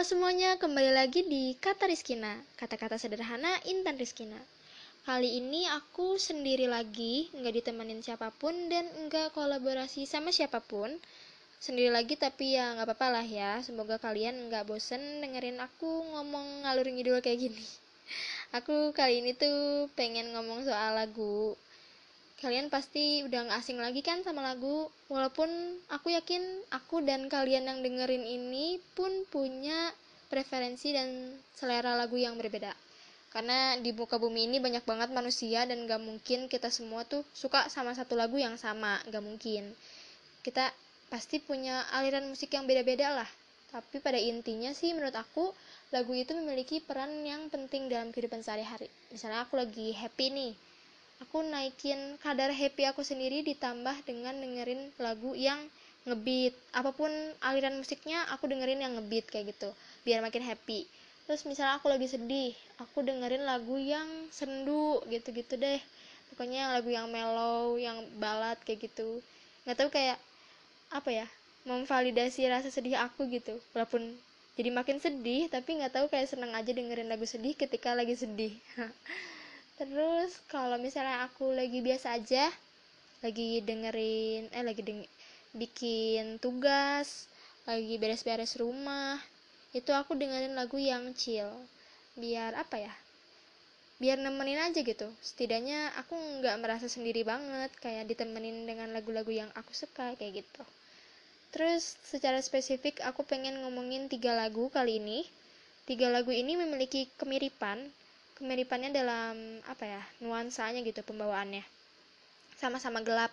Halo semuanya, kembali lagi di Kata Rizkina. Kata-kata sederhana Intan Rizkina. Kali ini aku sendiri lagi, nggak ditemenin siapa pun dan nggak kolaborasi sama siapa pun. Sendiri lagi tapi ya nggak apa-apa lah ya. Semoga kalian nggak bosen dengerin aku ngomong ngalur ngidul kayak gini. Aku kali ini tuh pengen ngomong soal lagu kalian pasti udah gak asing lagi kan sama lagu. Walaupun aku yakin aku dan kalian yang dengerin ini pun punya preferensi dan selera lagu yang berbeda. Karena di muka bumi ini banyak banget manusia dan gak mungkin kita semua tuh suka sama satu lagu yang sama. Gak mungkin. Kita pasti punya aliran musik yang beda-beda lah. Tapi pada intinya sih menurut aku lagu itu memiliki peran yang penting dalam kehidupan sehari-hari. Misalnya aku lagi happy nih aku naikin kadar happy aku sendiri ditambah dengan dengerin lagu yang ngebeat. Apa pun aliran musiknya aku dengerin yang ngebeat kayak gitu. Biar makin happy. Terus misalnya aku lagi sedih aku dengerin lagu yang sendu gitu-gitu deh. Pokoknya lagu yang mellow yang balad kayak gitu. Nggak tahu kayak apa ya memvalidasi rasa sedih aku gitu. Walaupun jadi makin sedih tapi nggak tahu kayak seneng aja dengerin lagu sedih ketika lagi sedih terus kalau misalnya aku lagi biasa aja lagi dengerin eh lagi deng bikin tugas lagi beres-beres rumah itu aku dengerin lagu yang chill. Biar apa ya? Biar nemenin aja gitu. Setidaknya aku nggak merasa sendiri banget kayak ditemenin dengan lagu-lagu yang aku suka kayak gitu. Terus secara spesifik aku pengen ngomongin tiga lagu kali ini. Tiga lagu ini memiliki kemiripan kemiripannya dalam apa ya nuansanya gitu pembawaannya. Sama-sama gelap.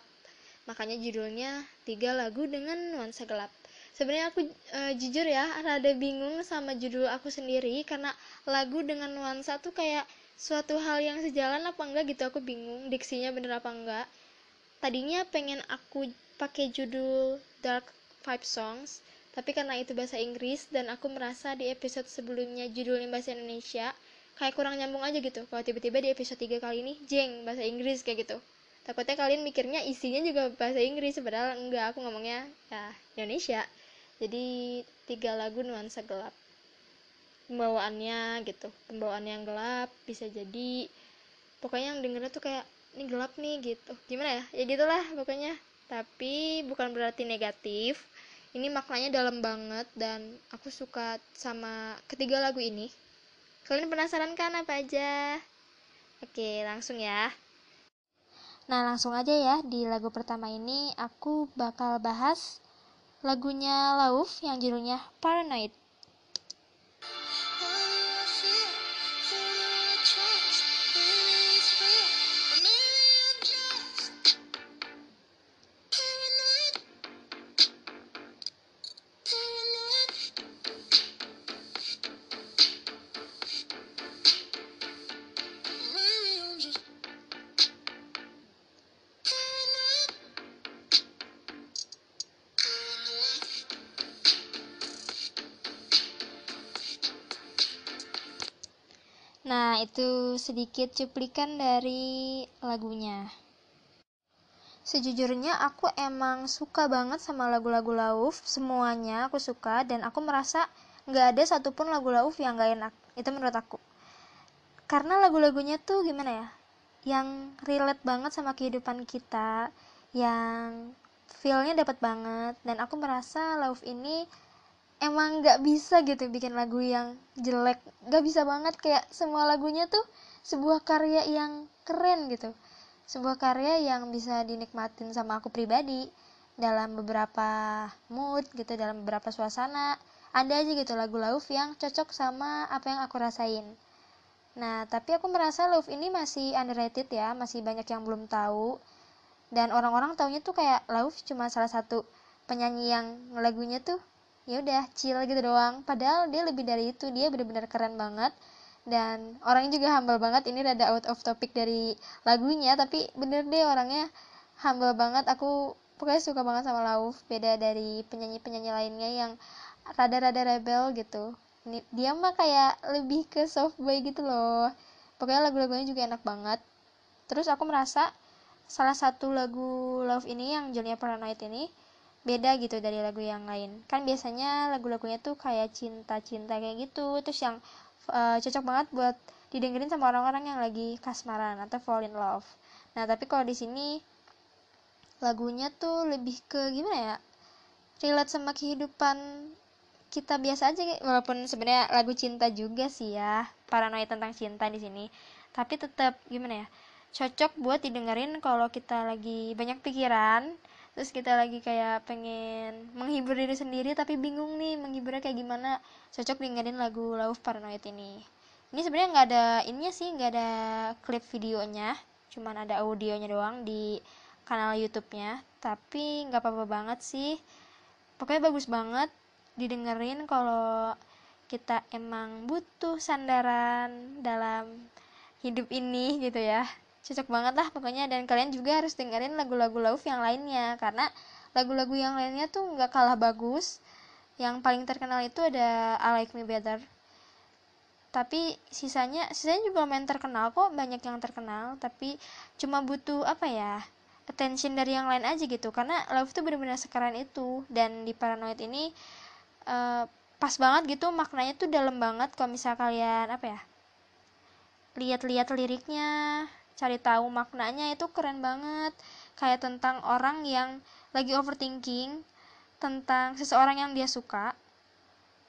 Makanya judulnya tiga lagu dengan nuansa gelap. Sebenarnya aku e, jujur ya rada bingung sama judul aku sendiri karena lagu dengan nuansa tuh kayak suatu hal yang sejalan apa enggak gitu aku bingung diksinya bener apa enggak. Tadinya pengen aku pakai judul dark five songs tapi karena itu bahasa Inggris dan aku merasa di episode sebelumnya judulnya bahasa Indonesia kayak kurang nyambung aja gitu. Kalau tiba-tiba di episode 3 kali ini jeng bahasa Inggris kayak gitu. Takutnya kalian mikirnya isinya juga bahasa Inggris padahal enggak aku ngomongnya ya Indonesia. Jadi tiga lagu nuansa gelap. Pembawaannya gitu. Pembawaan yang gelap bisa jadi pokoknya yang dengernya tuh kayak ini gelap nih gitu. Gimana ya? Ya gitulah pokoknya. Tapi bukan berarti negatif. Ini maknanya dalam banget dan aku suka sama ketiga lagu ini Kalian penasaran kan apa aja? Oke, langsung ya. Nah, langsung aja ya. Di lagu pertama ini aku bakal bahas lagunya Lauf yang judulnya Paranoid. Nah, itu sedikit cuplikan dari lagunya. Sejujurnya aku emang suka banget sama lagu-lagu Lauf, semuanya aku suka dan aku merasa nggak ada satupun lagu Lauf yang nggak enak. Itu menurut aku. Karena lagu-lagunya tuh gimana ya? Yang relate banget sama kehidupan kita, yang feelnya dapat banget dan aku merasa Lauf ini emang nggak bisa gitu bikin lagu yang jelek. Nggak bisa banget kayak semua lagunya tuh sebuah karya yang keren gitu. Sebuah karya yang bisa dinikmatin sama aku pribadi dalam beberapa mood gitu dalam beberapa suasana. Ada aja gitu lagu Lauf yang cocok sama apa yang aku rasain. Nah tapi aku merasa Lauf ini masih underrated ya masih banyak yang belum tahu. Dan orang-orang taunya tuh kayak Lauf cuma salah satu penyanyi yang lagunya tuh ya udah chill gitu doang. Padahal dia lebih dari itu. Dia benar-benar keren banget. Dan orangnya juga humble banget. Ini rada out of topic dari lagunya tapi bener deh orangnya humble banget. Aku pokoknya suka banget sama Lauf. Beda dari penyanyi-penyanyi lainnya yang rada-rada rebel gitu. Dia mah kayak lebih ke soft boy gitu loh. Pokoknya lagu-lagunya juga enak banget. Terus aku merasa salah satu lagu Love ini yang judulnya Paranoid ini beda gitu dari lagu yang lain. Kan biasanya lagu-lagunya tuh kayak cinta-cinta kayak gitu terus yang uh, cocok banget buat didengerin sama orang-orang yang lagi kasmaran atau fall in love. Nah tapi kalau di sini lagunya tuh lebih ke gimana ya relate sama kehidupan kita biasa aja walaupun sebenarnya lagu cinta juga sih ya paranoid tentang cinta di sini. Tapi tetap gimana ya cocok buat didengerin kalau kita lagi banyak pikiran terus kita lagi kayak pengen menghibur diri sendiri tapi bingung nih menghiburnya kayak gimana. Cocok dengerin lagu Love Paranoid ini. Ini sebenarnya nggak ada ininya sih nggak ada klip videonya. Cuman ada audionya doang di kanal YouTube-nya. Tapi nggak apa-apa banget sih. Pokoknya bagus banget didengerin kalau kita emang butuh sandaran dalam hidup ini gitu ya cocok banget lah pokoknya. Dan kalian juga harus dengerin lagu-lagu love yang lainnya. Karena lagu-lagu yang lainnya tuh nggak kalah bagus. Yang paling terkenal itu ada I Like Me Better. Tapi sisanya sisanya juga main terkenal kok. Banyak yang terkenal. Tapi cuma butuh apa ya attention dari yang lain aja gitu. Karena love tuh bener-bener sekeren itu. Dan di paranoid ini uh, pas banget gitu. Maknanya tuh dalam banget kalau misal kalian apa ya lihat-lihat liriknya cari tahu maknanya itu keren banget. Kayak tentang orang yang lagi overthinking tentang seseorang yang dia suka.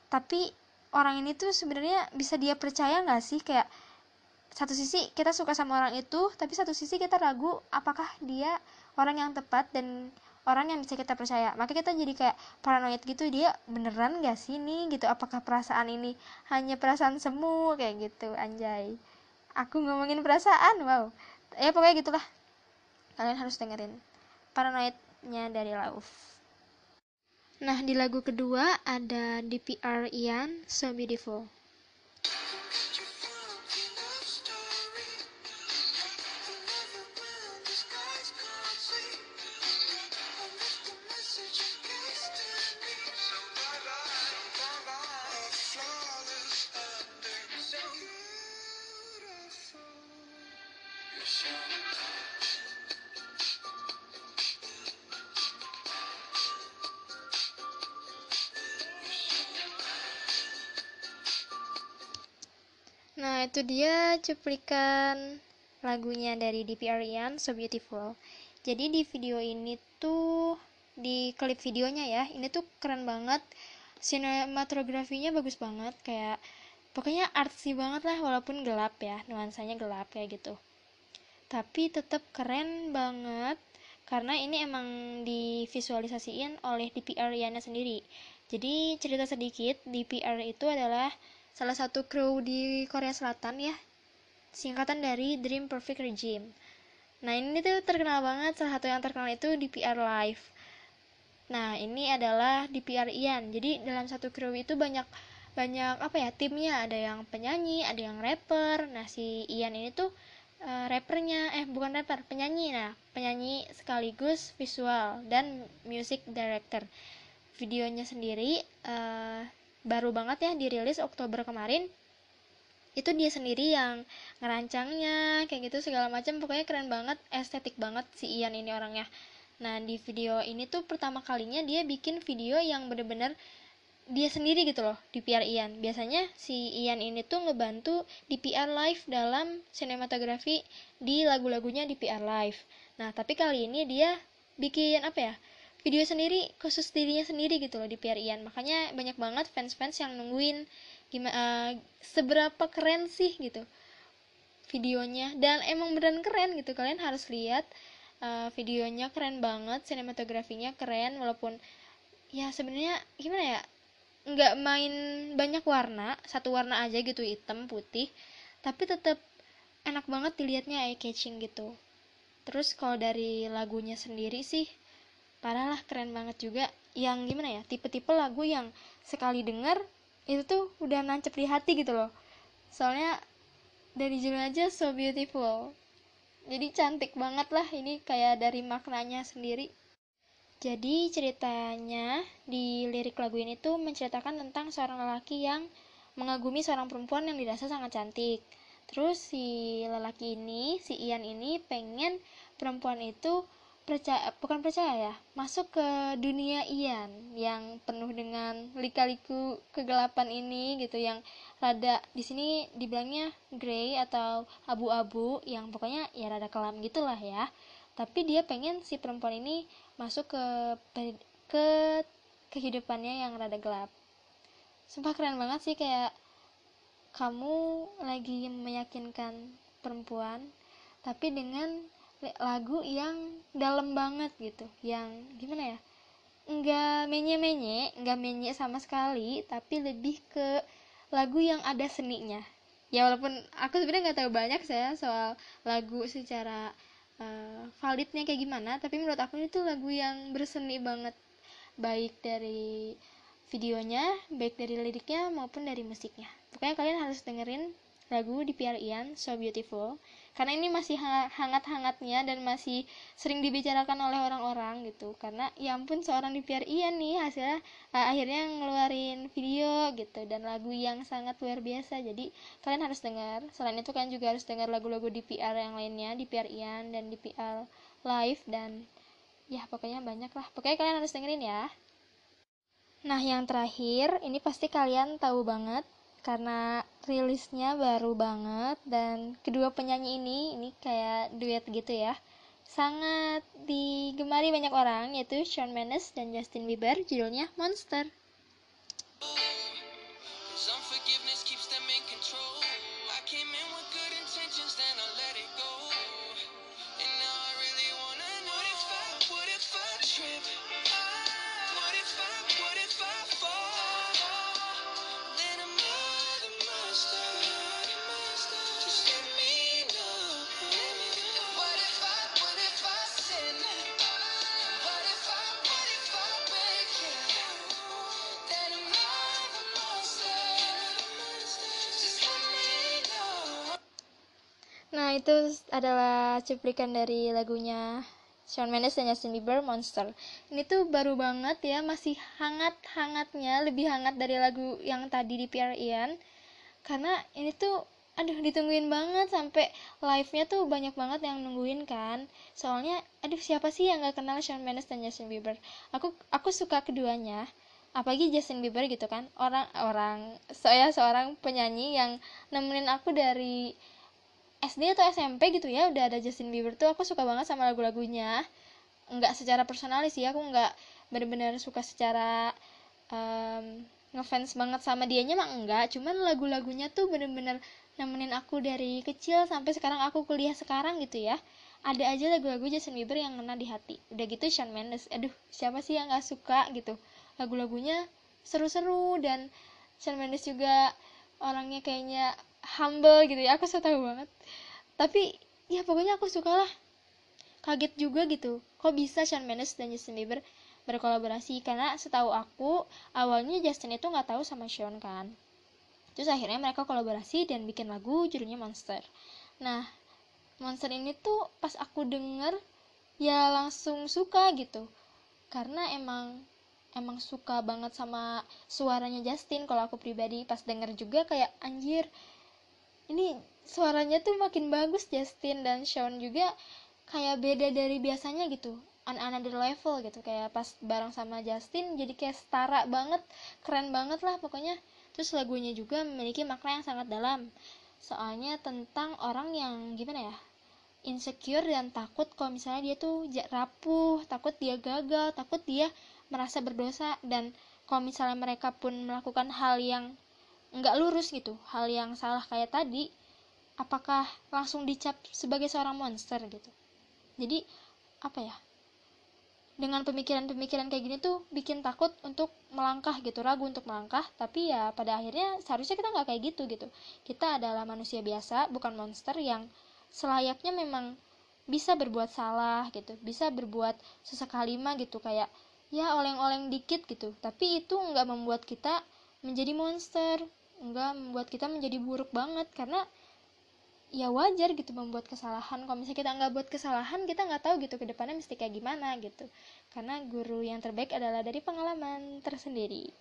Tapi orang ini tuh sebenarnya bisa dia percaya nggak sih? Kayak satu sisi kita suka sama orang itu tapi satu sisi kita ragu apakah dia orang yang tepat dan orang yang bisa kita percaya. Maka kita jadi kayak paranoid gitu dia beneran gak sih nih gitu? Apakah perasaan ini hanya perasaan semu? Kayak gitu anjay aku ngomongin perasaan wow. Ya pokoknya gitulah. Kalian harus dengerin paranoidnya dari Lauf. Nah di lagu kedua ada DPR Ian So Beautiful itu dia cuplikan lagunya dari DPR Ian, So Beautiful. Jadi di video ini tuh, di klip videonya ya, ini tuh keren banget. Sinematografinya bagus banget, kayak pokoknya artsy banget lah walaupun gelap ya, nuansanya gelap kayak gitu. Tapi tetap keren banget karena ini emang divisualisasiin oleh DPR Ian sendiri. Jadi cerita sedikit, DPR itu adalah salah satu kru di Korea Selatan ya. Singkatan dari Dream Perfect Regime. Nah ini tuh terkenal banget. Salah satu yang terkenal itu DPR Live. Nah ini adalah DPR Ian. Jadi dalam satu kru itu banyak banyak apa ya timnya. Ada yang penyanyi ada yang rapper. Nah si Ian ini tuh uh, rappernya eh bukan rapper penyanyi. Nah penyanyi sekaligus visual dan music director. Videonya sendiri uh, baru banget ya dirilis Oktober kemarin. Itu dia sendiri yang ngerancangnya kayak gitu segala macam. Pokoknya keren banget estetik banget si Ian ini orangnya. Nah di video ini tuh pertama kalinya dia bikin video yang bener-bener dia sendiri gitu loh di PR Ian. Biasanya si Ian ini tuh ngebantu di PR live dalam sinematografi di lagu-lagunya di PR live. Nah tapi kali ini dia bikin apa ya video sendiri khusus dirinya sendiri gitu loh di PR Ian. Makanya banyak banget fans-fans yang nungguin gimana uh, seberapa keren sih gitu videonya. Dan emang beneran keren gitu. Kalian harus lihat uh, videonya keren banget sinematografinya keren walaupun ya sebenarnya gimana ya nggak main banyak warna satu warna aja gitu hitam putih tapi tetap enak banget dilihatnya eye catching gitu. Terus kalau dari lagunya sendiri sih parah lah keren banget juga. Yang gimana ya tipe-tipe lagu yang sekali denger itu tuh udah nancep di hati gitu loh. Soalnya dari judul aja so beautiful. Jadi cantik banget lah ini kayak dari maknanya sendiri. Jadi ceritanya di lirik lagu ini tuh menceritakan tentang seorang lelaki yang mengagumi seorang perempuan yang dirasa sangat cantik. Terus si lelaki ini si Ian ini pengen perempuan itu percaya bukan percaya ya masuk ke dunia Ian yang penuh dengan lika-liku kegelapan ini gitu yang rada di sini dibilangnya grey atau abu-abu yang pokoknya ya rada kelam gitulah ya. Tapi dia pengen si perempuan ini masuk ke ke kehidupannya yang rada gelap. Sumpah keren banget sih kayak kamu lagi meyakinkan perempuan tapi dengan lagu yang dalam banget gitu yang gimana ya nggak menye-menye nggak menye sama sekali tapi lebih ke lagu yang ada seninya. Ya walaupun aku sebenarnya nggak tahu banyak saya soal lagu secara uh, validnya kayak gimana tapi menurut aku itu lagu yang berseni banget. Baik dari videonya baik dari liriknya maupun dari musiknya. Pokoknya kalian harus dengerin lagu di PR Ian So Beautiful. Karena ini masih hangat-hangatnya dan masih sering dibicarakan oleh orang-orang gitu. Karena ya ampun seorang di PR Ian nih hasilnya uh, akhirnya ngeluarin video gitu dan lagu yang sangat luar biasa. Jadi kalian harus dengar. Selain itu kalian juga harus dengar lagu-lagu di PR yang lainnya di PR Ian dan di PR Live dan ya pokoknya banyak lah. Pokoknya kalian harus dengerin ya. Nah, yang terakhir, ini pasti kalian tahu banget karena rilisnya baru banget dan kedua penyanyi ini ini kayak duet gitu ya sangat digemari banyak orang yaitu Shawn Mendes dan Justin Bieber judulnya Monster itu adalah cuplikan dari lagunya Shawn Mendes dan Justin Bieber Monster. Ini tuh baru banget ya, masih hangat-hangatnya, lebih hangat dari lagu yang tadi di PR Ian. Karena ini tuh aduh ditungguin banget sampai live-nya tuh banyak banget yang nungguin kan. Soalnya aduh siapa sih yang gak kenal Shawn Mendes dan Justin Bieber? Aku aku suka keduanya apalagi Justin Bieber gitu kan orang orang saya seorang penyanyi yang nemenin aku dari SD atau SMP gitu ya udah ada Justin Bieber tuh aku suka banget sama lagu-lagunya. Nggak secara personalis sih aku nggak bener-bener suka secara um, ngefans banget sama dianya mah enggak cuman lagu-lagunya tuh bener-bener nemenin aku dari kecil sampai sekarang aku kuliah sekarang gitu ya. Ada aja lagu-lagu Justin Bieber yang ngena di hati. Udah gitu Shawn Mendes. Aduh siapa sih yang nggak suka gitu? Lagu-lagunya seru-seru dan Shawn Mendes juga orangnya kayaknya humble gitu ya aku suka tahu banget. Tapi ya pokoknya aku suka lah kaget juga gitu. Kok bisa Shawn Mendes dan Justin Bieber berkolaborasi? Karena setahu aku awalnya Justin itu nggak tahu sama Shawn kan. Terus akhirnya mereka kolaborasi dan bikin lagu judulnya Monster. Nah Monster ini tuh pas aku denger ya langsung suka gitu. Karena emang emang suka banget sama suaranya Justin. Kalau aku pribadi pas denger juga kayak anjir ini suaranya tuh makin bagus Justin dan Sean juga kayak beda dari biasanya gitu on another level gitu. Kayak pas bareng sama Justin jadi kayak setara banget keren banget lah pokoknya. Terus lagunya juga memiliki makna yang sangat dalam. Soalnya tentang orang yang gimana ya insecure dan takut kalau misalnya dia tuh rapuh takut dia gagal takut dia merasa berdosa. Dan kalau misalnya mereka pun melakukan hal yang nggak lurus gitu. Hal yang salah kayak tadi apakah langsung dicap sebagai seorang monster gitu. Jadi apa ya? Dengan pemikiran-pemikiran kayak gini tuh bikin takut untuk melangkah gitu ragu untuk melangkah. Tapi ya pada akhirnya seharusnya kita nggak kayak gitu gitu. Kita adalah manusia biasa bukan monster yang selayaknya memang bisa berbuat salah gitu bisa berbuat sesekali mah gitu kayak ya oleng-oleng dikit gitu. Tapi itu nggak membuat kita menjadi monster enggak membuat kita menjadi buruk banget. Karena ya wajar gitu membuat kesalahan. Kalau misalnya kita nggak buat kesalahan kita nggak tahu gitu ke depannya mesti kayak gimana gitu. Karena guru yang terbaik adalah dari pengalaman tersendiri.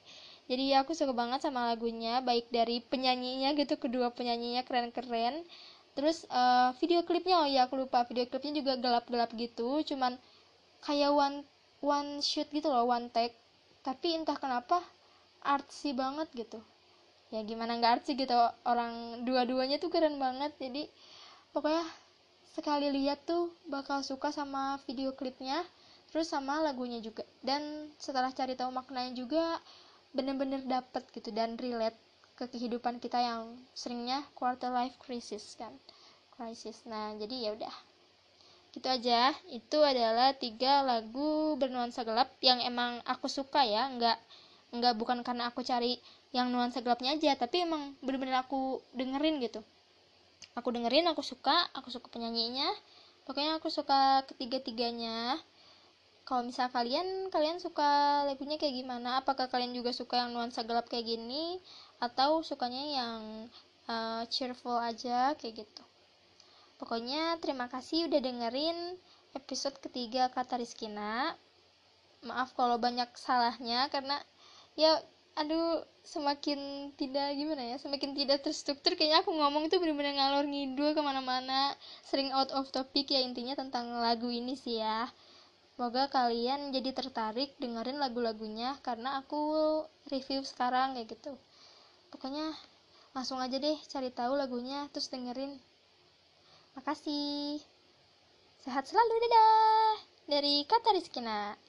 Jadi aku suka banget sama lagunya baik dari penyanyinya gitu kedua penyanyinya keren-keren. Terus uh, video klipnya oh ya aku lupa. Video klipnya juga gelap-gelap gitu. Cuman kayak one one shoot gitu loh one take. Tapi entah kenapa artsy banget gitu ya gimana nggak artsy gitu orang dua-duanya tuh keren banget. Jadi pokoknya sekali lihat tuh bakal suka sama video klipnya terus sama lagunya juga. Dan setelah cari tahu maknanya juga bener-bener dapet gitu dan relate ke kehidupan kita yang seringnya quarter life crisis kan. Crisis. Nah jadi ya udah. Gitu aja. Itu adalah tiga lagu bernuansa gelap yang emang aku suka ya. Nggak nggak bukan karena aku cari yang nuansa gelapnya aja tapi emang bener-bener aku dengerin gitu. Aku dengerin aku suka aku suka penyanyinya. Pokoknya aku suka ketiga-tiganya. Kalau misal kalian kalian suka lagunya kayak gimana? Apakah kalian juga suka yang nuansa gelap kayak gini? Atau sukanya yang uh, cheerful aja kayak gitu? Pokoknya terima kasih udah dengerin episode ketiga kata Rizkina. Maaf kalau banyak salahnya karena ya aduh semakin tidak gimana ya semakin tidak terstruktur kayaknya aku ngomong itu bener-bener ngalor ngidul ke mana-mana. Sering out of topic ya intinya tentang lagu ini sih ya. Semoga kalian jadi tertarik dengerin lagu-lagunya karena aku review sekarang kayak gitu. Pokoknya langsung aja deh cari tahu lagunya terus dengerin. Makasih. Sehat selalu dadah. Dari kata Rizkina